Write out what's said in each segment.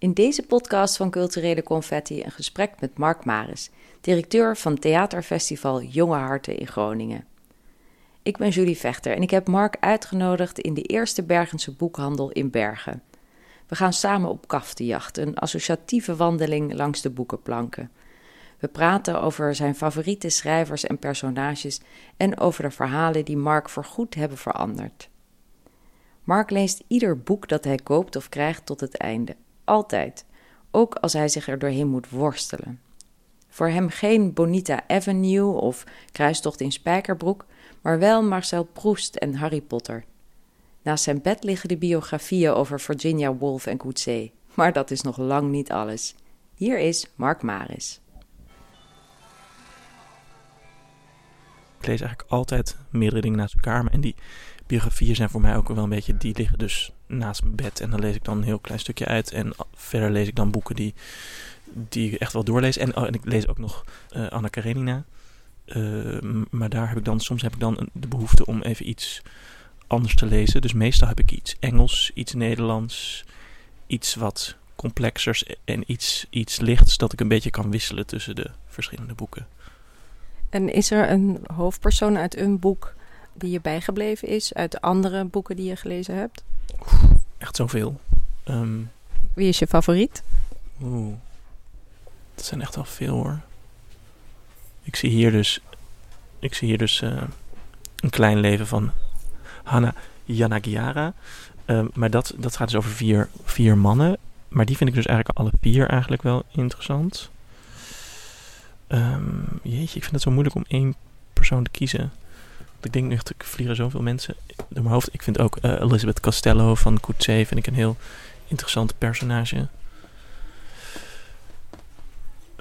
In deze podcast van Culturele Confetti een gesprek met Mark Maris, directeur van Theaterfestival Jonge Harten in Groningen. Ik ben Julie Vechter en ik heb Mark uitgenodigd in de eerste Bergense boekhandel in Bergen. We gaan samen op kaftenjacht, een associatieve wandeling langs de boekenplanken. We praten over zijn favoriete schrijvers en personages en over de verhalen die Mark voorgoed hebben veranderd. Mark leest ieder boek dat hij koopt of krijgt tot het einde. Altijd. Ook als hij zich er doorheen moet worstelen. Voor hem geen Bonita Avenue of Kruistocht in Spijkerbroek, maar wel Marcel Proust en Harry Potter. Naast zijn bed liggen de biografieën over Virginia Woolf en Coetzee. Maar dat is nog lang niet alles. Hier is Mark Maris. Ik lees eigenlijk altijd meerdere dingen naast elkaar. En die biografieën zijn voor mij ook wel een beetje, die liggen dus naast mijn bed. En dan lees ik dan een heel klein stukje uit. En verder lees ik dan boeken die, die ik echt wel doorlees. En, oh, en ik lees ook nog uh, Anna Karenina. Uh, maar daar heb ik dan, soms heb ik dan de behoefte om even iets anders te lezen. Dus meestal heb ik iets Engels, iets Nederlands, iets wat complexers en iets, iets lichts dat ik een beetje kan wisselen tussen de verschillende boeken. En is er een hoofdpersoon uit een boek die je bijgebleven is, uit de andere boeken die je gelezen hebt? Echt zoveel. Um, Wie is je favoriet? Oeh, dat zijn echt wel veel hoor. Ik zie hier dus, ik zie hier dus uh, een klein leven van Hanna Yanagiara. Um, maar dat, dat gaat dus over vier, vier mannen. Maar die vind ik dus eigenlijk alle vier eigenlijk wel interessant. Um, jeetje, ik vind het zo moeilijk om één persoon te kiezen. Ik denk nu echt, ik vliegen zoveel mensen door mijn hoofd. Ik vind ook uh, Elizabeth Costello van Coetzee vind ik een heel interessant personage.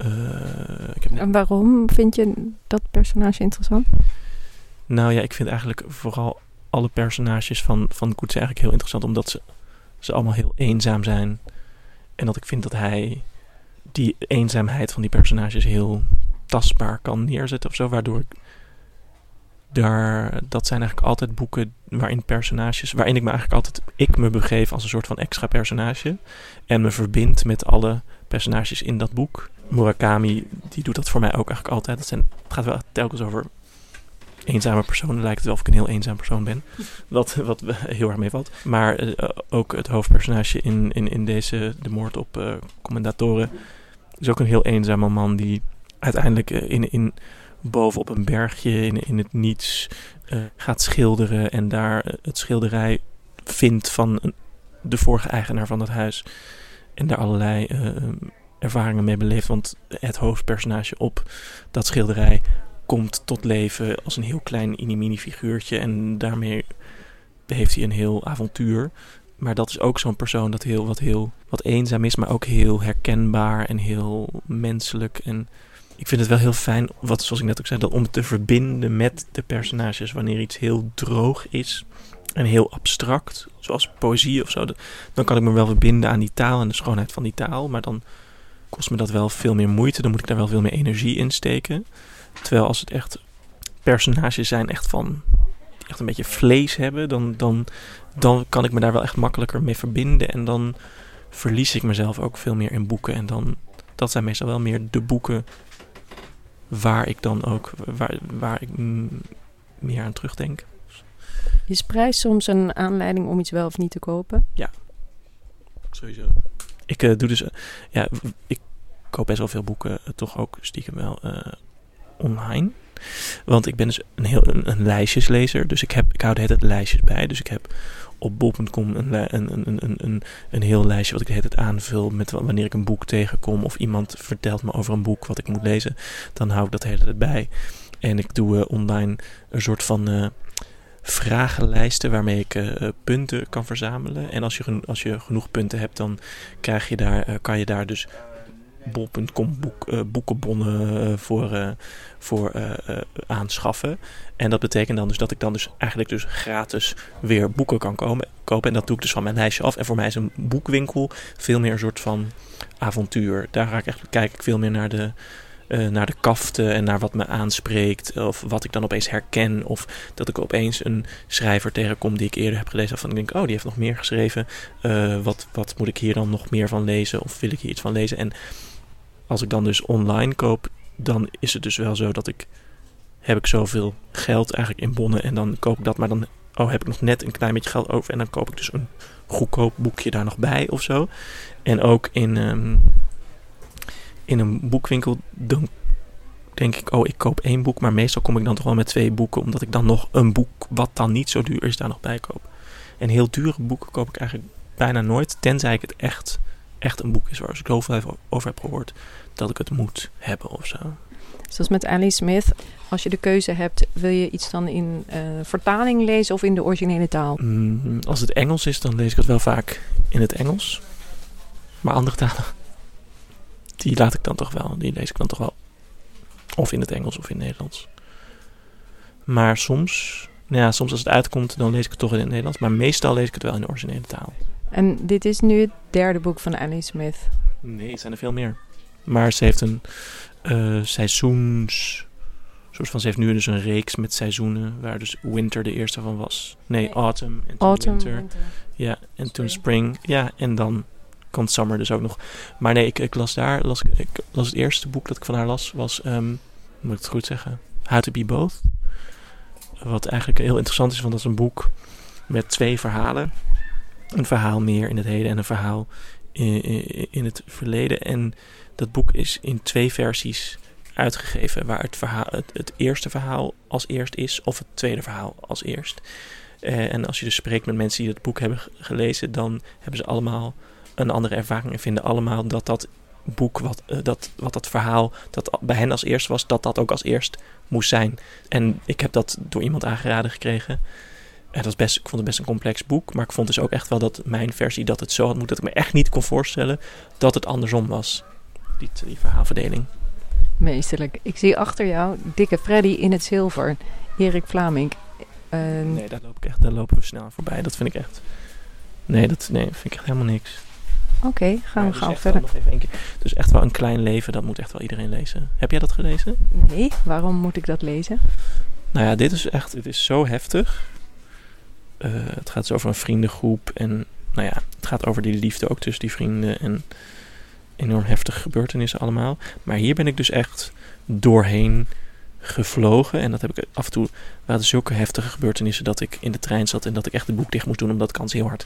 Uh, ik heb en waarom vind je dat personage interessant? Nou ja, ik vind eigenlijk vooral alle personages van, van Coetzee eigenlijk heel interessant. Omdat ze, ze allemaal heel eenzaam zijn. En dat ik vind dat hij die eenzaamheid van die personages heel tastbaar kan neerzetten of zo. Waardoor ik daar, dat zijn eigenlijk altijd boeken waarin personages, waarin ik me eigenlijk altijd, ik me begeef als een soort van extra personage. En me verbind met alle personages in dat boek. Murakami, die doet dat voor mij ook eigenlijk altijd. Dat zijn, het gaat wel telkens over eenzame personen. Lijkt het wel of ik een heel eenzaam persoon ben. Wat, wat heel erg meevalt. Maar uh, ook het hoofdpersonage in, in, in deze, de moord op uh, commendatoren, is ook een heel eenzame man die uiteindelijk uh, in, in boven op een bergje in, in het niets uh, gaat schilderen en daar het schilderij vindt van de vorige eigenaar van dat huis. En daar allerlei uh, ervaringen mee beleeft. Want het hoofdpersonage op dat schilderij komt tot leven als een heel klein inimini figuurtje. En daarmee heeft hij een heel avontuur. Maar dat is ook zo'n persoon dat heel, wat heel wat eenzaam is, maar ook heel herkenbaar en heel menselijk. En ik vind het wel heel fijn, wat, zoals ik net ook zei, dat om te verbinden met de personages. Wanneer iets heel droog is en heel abstract, zoals poëzie of zo, dan kan ik me wel verbinden aan die taal en de schoonheid van die taal. Maar dan kost me dat wel veel meer moeite. Dan moet ik daar wel veel meer energie in steken. Terwijl als het echt personages zijn, echt van echt een beetje vlees hebben, dan, dan, dan kan ik me daar wel echt makkelijker mee verbinden. En dan verlies ik mezelf ook veel meer in boeken. En dan, dat zijn meestal wel meer de boeken waar ik dan ook, waar, waar ik meer aan terugdenk. Is prijs soms een aanleiding om iets wel of niet te kopen? Ja, sowieso. Ik uh, doe dus, uh, ja, ik koop best wel veel boeken, uh, toch ook stiekem wel online. Want ik ben dus een heel een, een, lijstjeslezer, dus ik, heb, ik hou de hele tijd lijstjes bij. Dus ik heb op bol.com een, een, een, een, een, heel lijstje wat ik de hele tijd aanvul met wanneer ik een boek tegenkom of iemand vertelt me over een boek wat ik moet lezen, dan hou ik dat hele tijd bij. En ik doe uh, online een soort van uh, vragenlijsten waarmee ik uh, punten kan verzamelen. En als je, als je genoeg punten hebt, dan krijg je daar, kan je daar dus bol.com boek, uh, boekenbonnen uh, voor, uh, voor aanschaffen. En dat betekent dan dus dat ik dan dus eigenlijk dus gratis weer boeken kan komen, kopen. En dat doe ik dus van mijn lijstje af. En voor mij is een boekwinkel veel meer een soort van avontuur. Daar ga ik echt, kijk ik veel meer naar de, eh, naar de kaften en naar wat me aanspreekt. Of wat ik dan opeens herken. Of dat ik opeens een schrijver tegenkom die ik eerder heb gelezen. Van ik denk, oh, die heeft nog meer geschreven. Eh, wat, wat moet ik hier dan nog meer van lezen? Of wil ik hier iets van lezen? En als ik dan dus online koop, dan is het dus wel zo dat ik... Heb ik zoveel geld eigenlijk in bonnen en dan koop ik dat. Maar dan oh, heb ik nog net een klein beetje geld over. En dan koop ik dus een goedkoop boekje daar nog bij of zo. En ook in, ehm, in een boekwinkel dan denk ik, oh, ik koop één boek. Maar meestal kom ik dan toch wel met twee boeken. Omdat ik dan nog een boek wat dan niet zo duur is daar nog bij koop. En heel dure boeken koop ik eigenlijk bijna nooit. Tenzij ik het echt, echt een boek is waar ik zoveel over heb gehoord. Dat ik het moet hebben of zo. Zoals met Annie Smith. Als je de keuze hebt, wil je iets dan in uh, vertaling lezen of in de originele taal? Mm, als het Engels is, dan lees ik het wel vaak in het Engels. Maar andere talen, die laat ik dan toch wel. Die lees ik dan toch wel. Of in het Engels of in het Nederlands. Maar soms, nou ja, soms als het uitkomt, dan lees ik het toch in het Nederlands. Maar meestal lees ik het wel in de originele taal. En dit is nu het derde boek van Annie Smith? Nee, het zijn er veel meer. Maar ze heeft een uh, seizoens. Soort van, ze heeft nu dus een reeks met seizoenen, waar dus winter de eerste van was. Nee, autumn en toen autumn, winter. Ja, en toen spring. Ja, en dan komt summer dus ook nog. Maar nee, ik, ik las daar, las, ik las het eerste boek dat ik van haar las, was, um, moet ik het goed zeggen, How to Be Both. Wat eigenlijk heel interessant is, want dat is een boek met twee verhalen. Een verhaal meer in het heden en een verhaal in, het verleden. En dat boek is in twee versies uitgegeven, waar het, verhaal, het, eerste verhaal als eerst is of het tweede verhaal als eerst. Uh, en als je dus spreekt met mensen die het boek hebben gelezen, dan hebben ze allemaal een andere ervaring en vinden allemaal dat dat boek, wat, uh, dat, wat dat verhaal dat bij hen als eerst was, dat dat ook als eerst moest zijn. En ik heb dat door iemand aangeraden gekregen. Dat is best, ik vond het best een complex boek, maar ik vond dus ook echt wel dat mijn versie dat het zo had moeten, dat ik me echt niet kon voorstellen dat het andersom was die, die verhaalverdeling. Meesterlijk. Ik zie achter jou Dikke Freddy in het zilver. Erik Vlaming. Uh, nee, daar, loop ik echt, daar lopen we snel voorbij. Dat vind ik echt... Nee, dat nee, vind ik echt helemaal niks. Oké, okay, gaan we dus gauw verder. Nog even keer. Dus echt wel een klein leven, dat moet echt wel iedereen lezen. Heb jij dat gelezen? Nee, waarom moet ik dat lezen? Nou ja, dit is echt, het is zo heftig. Uh, het gaat dus over een vriendengroep en nou ja, het gaat over die liefde ook tussen die vrienden en enorm heftige gebeurtenissen allemaal. Maar hier ben ik dus echt doorheen gevlogen. En dat heb ik af en toe. waren zulke heftige gebeurtenissen dat ik in de trein zat en dat ik echt het boek dicht moest doen omdat ik anders heel hard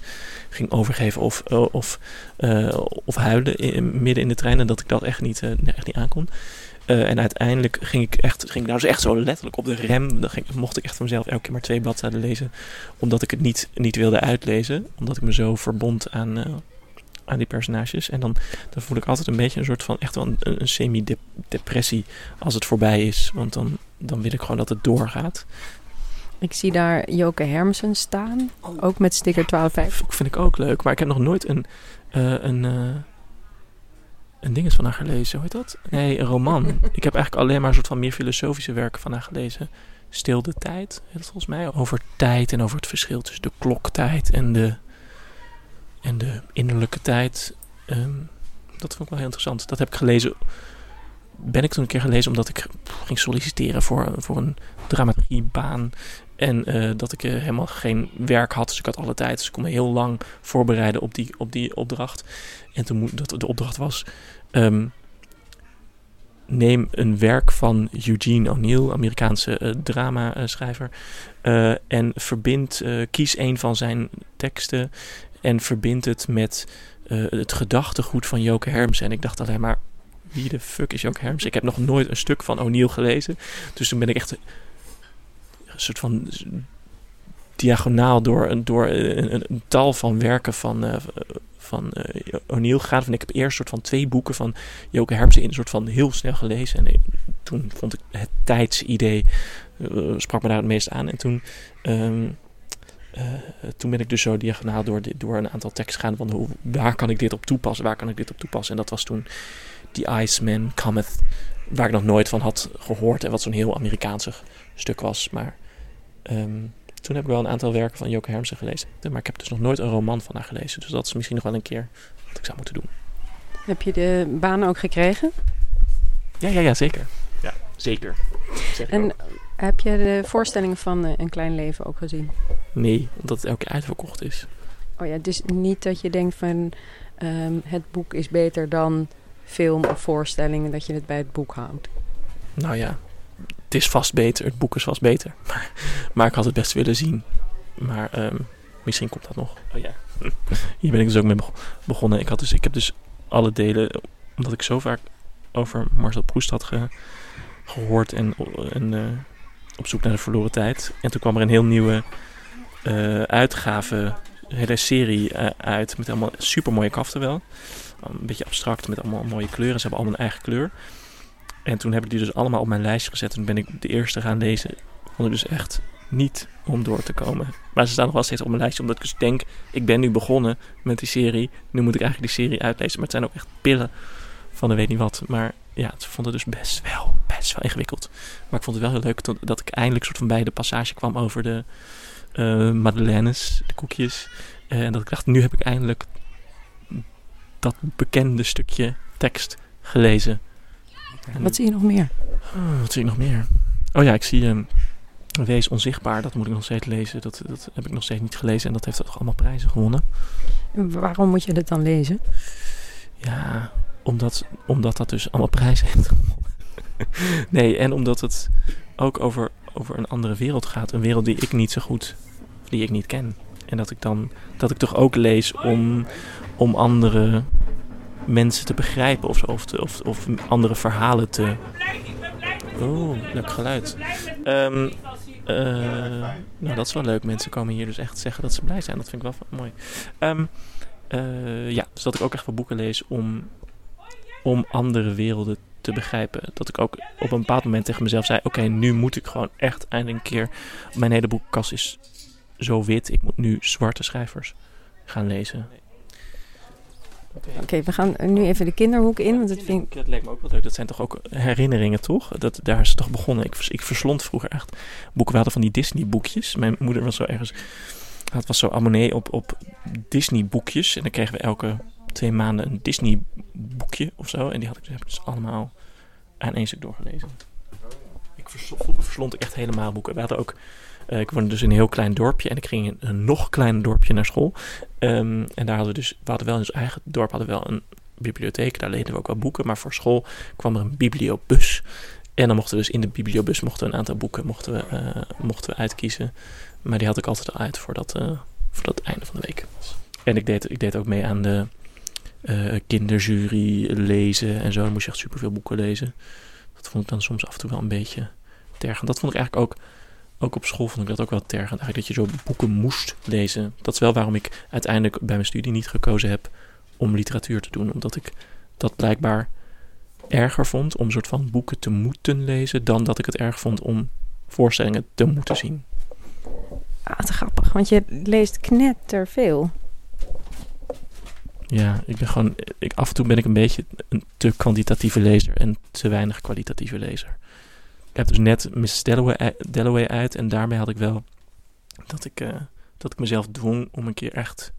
ging overgeven of, uh, of, uh, of huilen midden in de trein. En dat ik dat echt niet, uh, echt niet aankon. en uiteindelijk ging ik, echt, ging ik nou dus echt zo letterlijk op de rem. Dan ging, mocht ik echt van mezelf elke keer maar twee bladzijden lezen. Omdat ik het niet, niet wilde uitlezen. Omdat ik me zo verbond aan, aan die personages. En dan, dan voel ik altijd een beetje een soort van echt wel een, een semi-depressie als het voorbij is. Want dan, dan wil ik gewoon dat het doorgaat. Ik zie daar Joke Hermsen staan. Oh. Ook met sticker 12,5. Vind ik ook leuk. Maar ik heb nog nooit een, uh, een, uh, een ding van haar gelezen. Hoe heet dat? Nee, een roman. ik heb eigenlijk alleen maar een soort van meer filosofische werken van haar gelezen. Stil de tijd, volgens mij. Over tijd en over het verschil tussen de kloktijd en de en de innerlijke tijd. Ehm, dat vond ik wel heel interessant. Dat heb ik gelezen. Ben ik toen een keer gelezen omdat ik ging solliciteren voor, voor een dramaturgiebaan. En uh, dat ik uh, helemaal geen werk had. Dus ik had alle tijd. Dus ik kon me heel lang voorbereiden op die, op die opdracht. En toen dat de opdracht was. Um, neem een werk van Eugene O'Neill, Amerikaanse uh, dramaschrijver. en verbind, kies een van zijn teksten en verbindt het met uh, het gedachtegoed van Joke Herms. En ik dacht alleen maar, wie de fuck is Joke Herms? Ik heb nog nooit een stuk van O'Neill gelezen. Dus toen ben ik echt een soort van diagonaal door, door een, een, een tal van werken van, uh, van uh, O'Neill gegaan. En ik heb eerst een soort van twee boeken van Joke Herms in een soort van heel snel gelezen. En toen vond ik het tijdsidee, sprak me daar het meest aan. En toen... Um, uh, toen ben ik dus zo diagonaal door, door een aantal teksten gaan van hoe, waar kan ik dit op toepassen, waar kan ik dit op toepassen. En dat was toen The Iceman Cometh, waar ik nog nooit van had gehoord en wat zo'n heel Amerikaans stuk was. Maar um, toen heb ik wel een aantal werken van Joke Hermsen gelezen. Maar ik heb dus nog nooit een roman van haar gelezen. Dus dat is misschien nog wel een keer wat ik zou moeten doen. Heb je de baan ook gekregen? Ja, ja, ja, zeker. Ja, zeker. En ook. Heb je de voorstellingen van eh, Een Klein Leven ook gezien? Nee, omdat het elke keer uitverkocht is. Oh ja, dus niet dat je denkt van ehm, het boek is beter dan film of voorstellingen, dat je het bij het boek houdt. Nou ja, het is vast beter. Het boek is vast beter. Maar, maar ik had het best willen zien. Maar ehm, misschien komt dat nog. Oh ja. Hier ben ik dus ook mee beg- begonnen. Ik, had dus, ik heb dus alle delen, omdat ik zo vaak over Marcel Proust had ge- gehoord en, en eh, op zoek naar de verloren tijd. En toen kwam er een heel nieuwe eh, uitgave, hele serie eh, uit met allemaal super mooie kaften wel. Een beetje abstract met allemaal mooie kleuren. Ze hebben allemaal een eigen kleur. En toen heb ik die dus allemaal op mijn lijstje gezet. Toen ben ik de eerste gaan lezen. Vond dus echt niet om door te komen. Maar ze staan nog wel steeds op mijn lijstje. Omdat ik dus denk, ik ben nu begonnen met die serie. Nu moet ik eigenlijk die serie uitlezen. Maar het zijn ook echt pillen van de weet niet wat. Maar ja, ze vonden dus best wel, best wel ingewikkeld. Maar ik vond het wel heel leuk dat ik eindelijk soort van bij de passage kwam over de eh madeleines, de koekjes. Eh, en dat ik dacht, nu heb ik eindelijk dat bekende stukje tekst gelezen. En- Wat zie je nog meer? Oh, wat zie ik nog meer? Oh ja, ik zie ehm Wees Onzichtbaar. Dat moet ik nog steeds lezen. Dat, dat heb ik nog steeds niet gelezen. En dat heeft ook allemaal prijzen gewonnen. En Waarom moet je dit dan lezen? Ja, omdat, omdat dat dus allemaal prijzen heeft gewonnen. nee, en omdat het ook over, over een andere wereld gaat. Een wereld die ik niet zo goed, die ik niet ken. En dat ik dan, dat ik toch ook lees om, om andere mensen te begrijpen of of, of andere verhalen te... Oh, leuk geluid. Ehm, eh, nou, dat is wel leuk. Mensen komen hier dus echt zeggen dat ze blij zijn. Dat vind ik wel mooi. Ehm, eh, ja, dus dat ik ook echt wel boeken lees om, om andere werelden te begrijpen. Dat ik ook op een bepaald moment tegen mezelf zei: Oké, nu moet ik gewoon echt eindelijk een keer. Mijn hele boekenkast is zo wit. Ik moet nu zwarte schrijvers gaan lezen. Oké, we gaan nu even de kinderhoek in, want dat vind ik... Dat leek me ook wel leuk. Dat zijn toch ook herinneringen, toch? Dat, daar is het toch begonnen. Ik, ik verslond vroeger echt boeken. We hadden van die Disney-boekjes. Mijn moeder was zo ergens... Het was zo abonnee op, op Disney-boekjes. En dan kregen we elke twee maanden een Disney-boekje of zo. En die had ik, ik dus allemaal aan één stuk doorgelezen. Ik vers, verslond ik echt helemaal boeken. We hadden ook... eh, ik woonde dus in een heel klein dorpje. En ik ging in een nog kleiner dorpje naar school. Ehm, en daar hadden we dus... We hadden wel in eigen dorp hadden we wel een bibliotheek. Daar leenden we ook wel boeken. Maar voor school kwam er een bibliobus. En dan mochten we dus in de bibliobus mochten we een aantal boeken mochten we, eh, mochten we uitkiezen. Maar die had ik altijd al uit voordat, eh voordat het einde van de week was. En ik deed, ik deed ook mee aan de eh, kinderjury lezen en zo. Dan moest je echt superveel boeken lezen. Dat vond ik dan soms af en toe wel een beetje tergend. Dat vond ik eigenlijk ook, ook op school vond ik dat ook wel tergend. Eigenlijk dat je zo boeken moest lezen. Dat is wel waarom ik uiteindelijk bij mijn studie niet gekozen heb om literatuur te doen. Omdat ik dat blijkbaar erger vond om soort van boeken te moeten lezen... dan dat ik het erg vond om voorstellingen te moeten zien. Ah, te grappig, want je leest knetterveel. Ja, ik ben gewoon... Ik, af en toe ben ik een beetje een te kwantitatieve lezer en te weinig kwalitatieve lezer. Ik heb dus net Miss Dalloway, uit en daarmee had ik wel dat ik, eh, dat ik mezelf dwong om een keer echt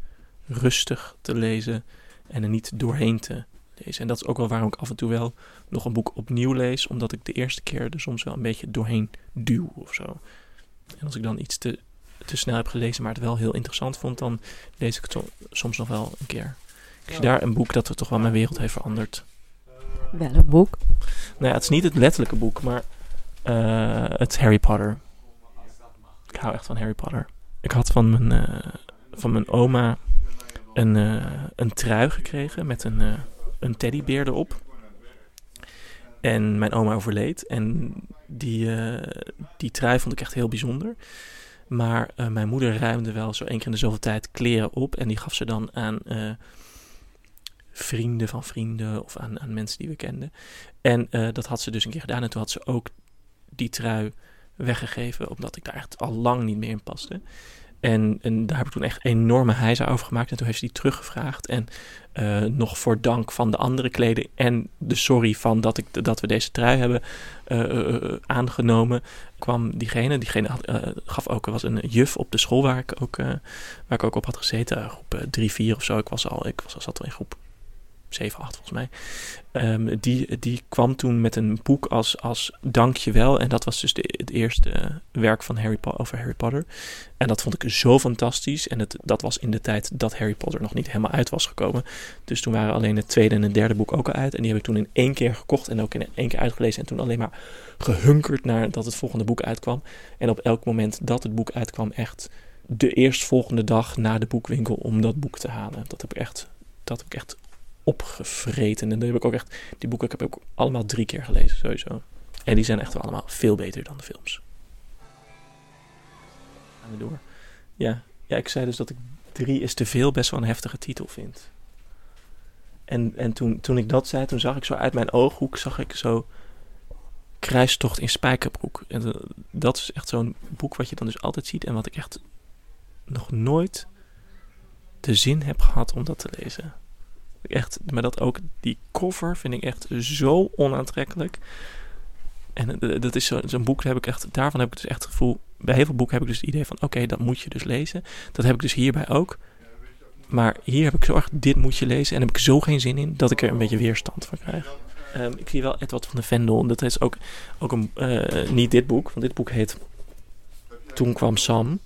rustig te lezen en er niet doorheen te lezen. En dat is ook wel waarom ik af en toe wel nog een boek opnieuw lees, omdat ik de eerste keer er soms wel een beetje doorheen duw of zo. En als ik dan iets te, te snel heb gelezen, maar het wel heel interessant vond, dan lees ik het so- soms nog wel een keer. Ik zie daar een boek dat toch wel mijn wereld heeft veranderd. Wel een boek. Nou ja, het is niet het letterlijke boek, maar eh, het Harry Potter. Ik hou echt van Harry Potter. Ik had van mijn, eh, van mijn oma een, eh, een trui gekregen met een, een teddybeer erop. En mijn oma overleed. En die, die trui vond ik echt heel bijzonder. Maar mijn moeder ruimde wel zo één keer in de zoveel tijd kleren op. En die gaf ze dan aan vrienden van vrienden of aan, aan mensen die we kenden. En eh, dat had ze dus een keer gedaan. En toen had ze ook die trui weggegeven, omdat ik daar echt al lang niet meer in paste. En, en daar heb ik toen echt enorme hijza over gemaakt. En toen heeft ze die teruggevraagd. En eh, nog voor dank van de andere kleding en de sorry van dat, ik, dat we deze trui hebben eh, aangenomen, kwam diegene. Diegene gaf ook, was een juf op de school waar ik ook, waar ik ook op had gezeten. Groep 3, 4 of zo. Ik was al, ik was, zat al in groep 7, 8 volgens mij. Ehm, die, die kwam toen met een boek als, als Dankjewel. En dat was dus de, het eerste werk van Harry over Harry Potter. En dat vond ik zo fantastisch. En het, dat was in de tijd dat Harry Potter nog niet helemaal uit was gekomen. Dus toen waren alleen het tweede en het derde boek ook al uit. En die heb ik toen in één keer gekocht en ook in één keer uitgelezen. En toen alleen maar gehunkerd naar dat het volgende boek uitkwam. En op elk moment dat het boek uitkwam, echt de eerstvolgende dag naar de boekwinkel om dat boek te halen. Dat heb ik echt, dat heb ik echt opgevreten. En dan heb ik ook echt, die boeken heb ik ook allemaal drie keer gelezen, sowieso. En die zijn echt wel allemaal veel beter dan de films. Gaan we door. Ja, ja, ik zei dus dat ik drie is te veel best wel een heftige titel vind. En, en toen, toen ik dat zei, toen zag ik zo uit mijn ooghoek, zag ik zo Kruistocht in Spijkerbroek. En dat is echt zo'n boek wat je dan dus altijd ziet en wat ik echt nog nooit de zin heb gehad om dat te lezen. Echt, maar dat ook, die cover vind ik echt zo onaantrekkelijk. En eh, dat is zo'n boek, heb ik echt, daarvan heb ik dus echt het gevoel, bij heel veel boeken heb ik dus het idee van, oké, dat moet je dus lezen. Dat heb ik dus hierbij ook. Maar hier heb ik zo erg, dit moet je lezen. En heb ik zo geen zin in, dat ik er een beetje weerstand van krijg. Um, ik zie wel Edward van de Vendel. Dat is ook, ook een, uh, niet dit boek, want dit boek heet Toen kwam Sam.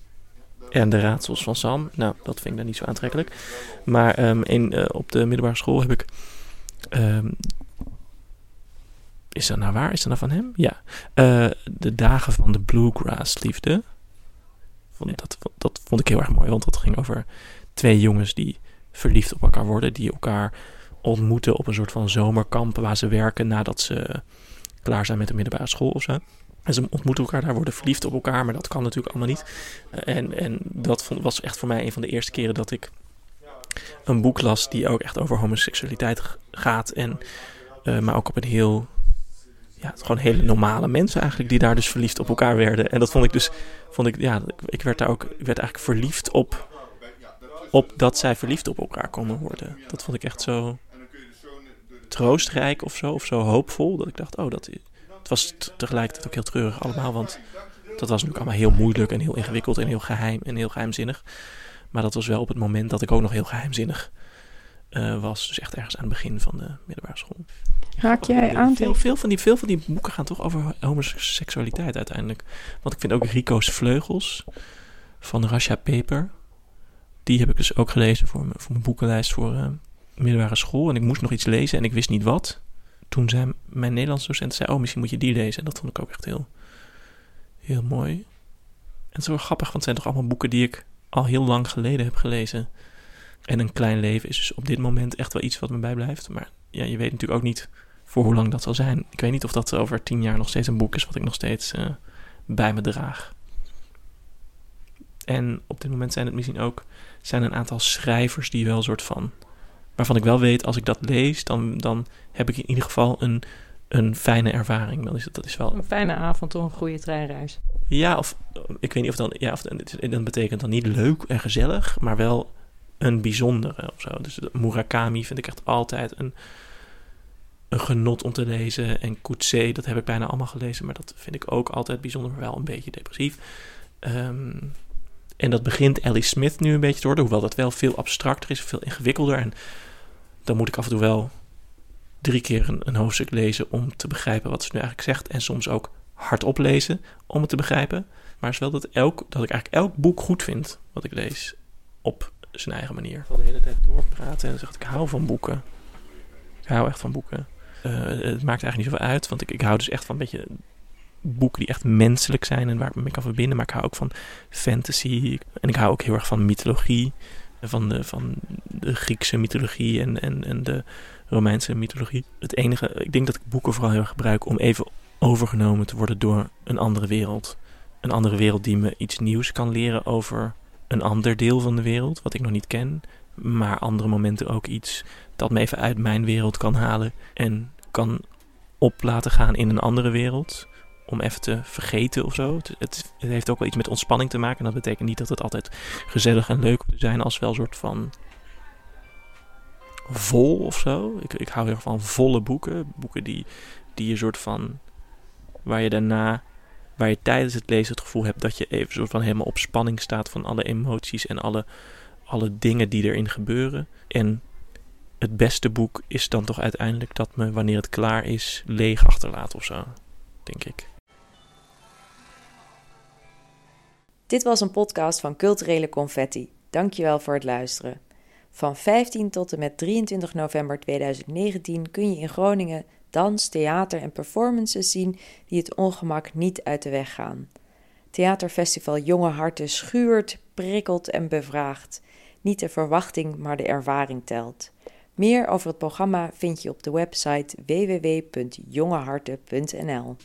En de raadsels van Sam. Nou, dat vind ik dan niet zo aantrekkelijk. Maar um, in, uh, op de middelbare school heb ik. Um, is dat nou waar? Is dat nou van hem? Ja. Uh, de dagen van de bluegrass liefde. Vond, dat, dat vond ik heel erg mooi. Want dat ging over twee jongens die verliefd op elkaar worden. Die elkaar ontmoeten op een soort van zomerkamp waar ze werken nadat ze klaar zijn met de middelbare school of zo. En ze ontmoeten elkaar daar, worden verliefd op elkaar, maar dat kan natuurlijk allemaal niet. En, en dat vond, was echt voor mij een van de eerste keren dat ik een boek las die ook echt over homoseksualiteit gaat. En, uh, maar ook op een heel, ja, gewoon hele normale mensen eigenlijk, die daar dus verliefd op elkaar werden. En dat vond ik dus, vond ik, ja, ik werd daar ook, werd eigenlijk verliefd op, op dat zij verliefd op elkaar konden worden. Dat vond ik echt zo troostrijk of zo, of zo hoopvol, dat ik dacht, oh, dat het was tegelijkertijd ook heel treurig allemaal, want dat was natuurlijk allemaal heel moeilijk en heel ingewikkeld en heel geheim en heel geheimzinnig. Maar dat was wel op het moment dat ik ook nog heel geheimzinnig uh, was. Dus echt ergens aan het begin van de middelbare school. Haak jij aan? Veel, veel, van die, veel van die boeken gaan toch over homoseksualiteit uiteindelijk. Want ik vind ook Rico's Vleugels van Rasha Peper. Die heb ik dus ook gelezen voor, mijn, voor mijn boekenlijst voor uh, middelbare school. En ik moest nog iets lezen en ik wist niet wat toen zei mijn Nederlands docent, zei, oh misschien moet je die lezen. En dat vond ik ook echt heel, heel mooi. En het is wel grappig, want het zijn toch allemaal boeken die ik al heel lang geleden heb gelezen. En Een Klein Leven is dus op dit moment echt wel iets wat me bijblijft. Maar ja, je weet natuurlijk ook niet voor hoe lang dat zal zijn. Ik weet niet of dat over tien jaar nog steeds een boek is wat ik nog steeds uh, bij me draag. En op dit moment zijn het misschien ook zijn een aantal schrijvers die wel een soort van waarvan ik wel weet, als ik dat lees, dan, dan heb ik in ieder geval een, een fijne ervaring. Dan is dat is wel... Een fijne avond of een goede treinreis. Ja, of ik weet niet of dan, ja, of dan betekent dan niet leuk en gezellig, maar wel een bijzondere of zo. Dus Murakami vind ik echt altijd een, een genot om te lezen. En Coetzee, dat heb ik bijna allemaal gelezen, maar dat vind ik ook altijd bijzonder, maar wel een beetje depressief. Um, en dat begint Ellie Smith nu een beetje te worden, hoewel dat wel veel abstracter is, veel ingewikkelder. En dan moet ik af en toe wel drie keer een, een hoofdstuk lezen om te begrijpen wat ze nu eigenlijk zegt. En soms ook hardop lezen om het te begrijpen. Maar het is wel dat, elk, dat ik eigenlijk elk boek goed vind wat ik lees op zijn eigen manier. Ik wil de hele tijd doorpraten en zeg ik hou van boeken. Ik hou echt van boeken. Uh, het maakt eigenlijk niet zoveel uit, want ik, ik hou dus echt van een beetje boeken die echt menselijk zijn en waar ik me mee kan verbinden. Maar ik hou ook van fantasy en ik hou ook heel erg van mythologie van de, van de Griekse mythologie en, en, en de Romeinse mythologie. Het enige, ik denk dat ik boeken vooral heel erg gebruik om even overgenomen te worden door een andere wereld. Een andere wereld die me iets nieuws kan leren over een ander deel van de wereld, wat ik nog niet ken. Maar andere momenten ook iets dat me even uit mijn wereld kan halen en kan op laten gaan in een andere wereld om even te vergeten of zo. Het, het, heeft ook wel iets met ontspanning te maken. En dat betekent niet dat het altijd gezellig en leuk moet zijn, als wel een soort van vol of zo. Ik, ik hou heel erg van volle boeken. Boeken die, die je soort van. waar je daarna. waar je tijdens het lezen het gevoel hebt dat je even soort van helemaal op spanning staat van alle emoties en alle, alle dingen die erin gebeuren. En het beste boek is dan toch uiteindelijk dat me, wanneer het klaar is, leeg achterlaat of zo, denk ik. Dit was een podcast van Culturele Confetti. Dankjewel voor het luisteren. Van 15 tot en met 23 november 2019 kun je in Groningen dans, theater en performances zien die het ongemak niet uit de weg gaan. Theaterfestival Jonge Harten schuurt, prikkelt en bevraagt. Niet de verwachting, maar de ervaring telt. Meer over het programma vind je op de website www.jongeharten.nl.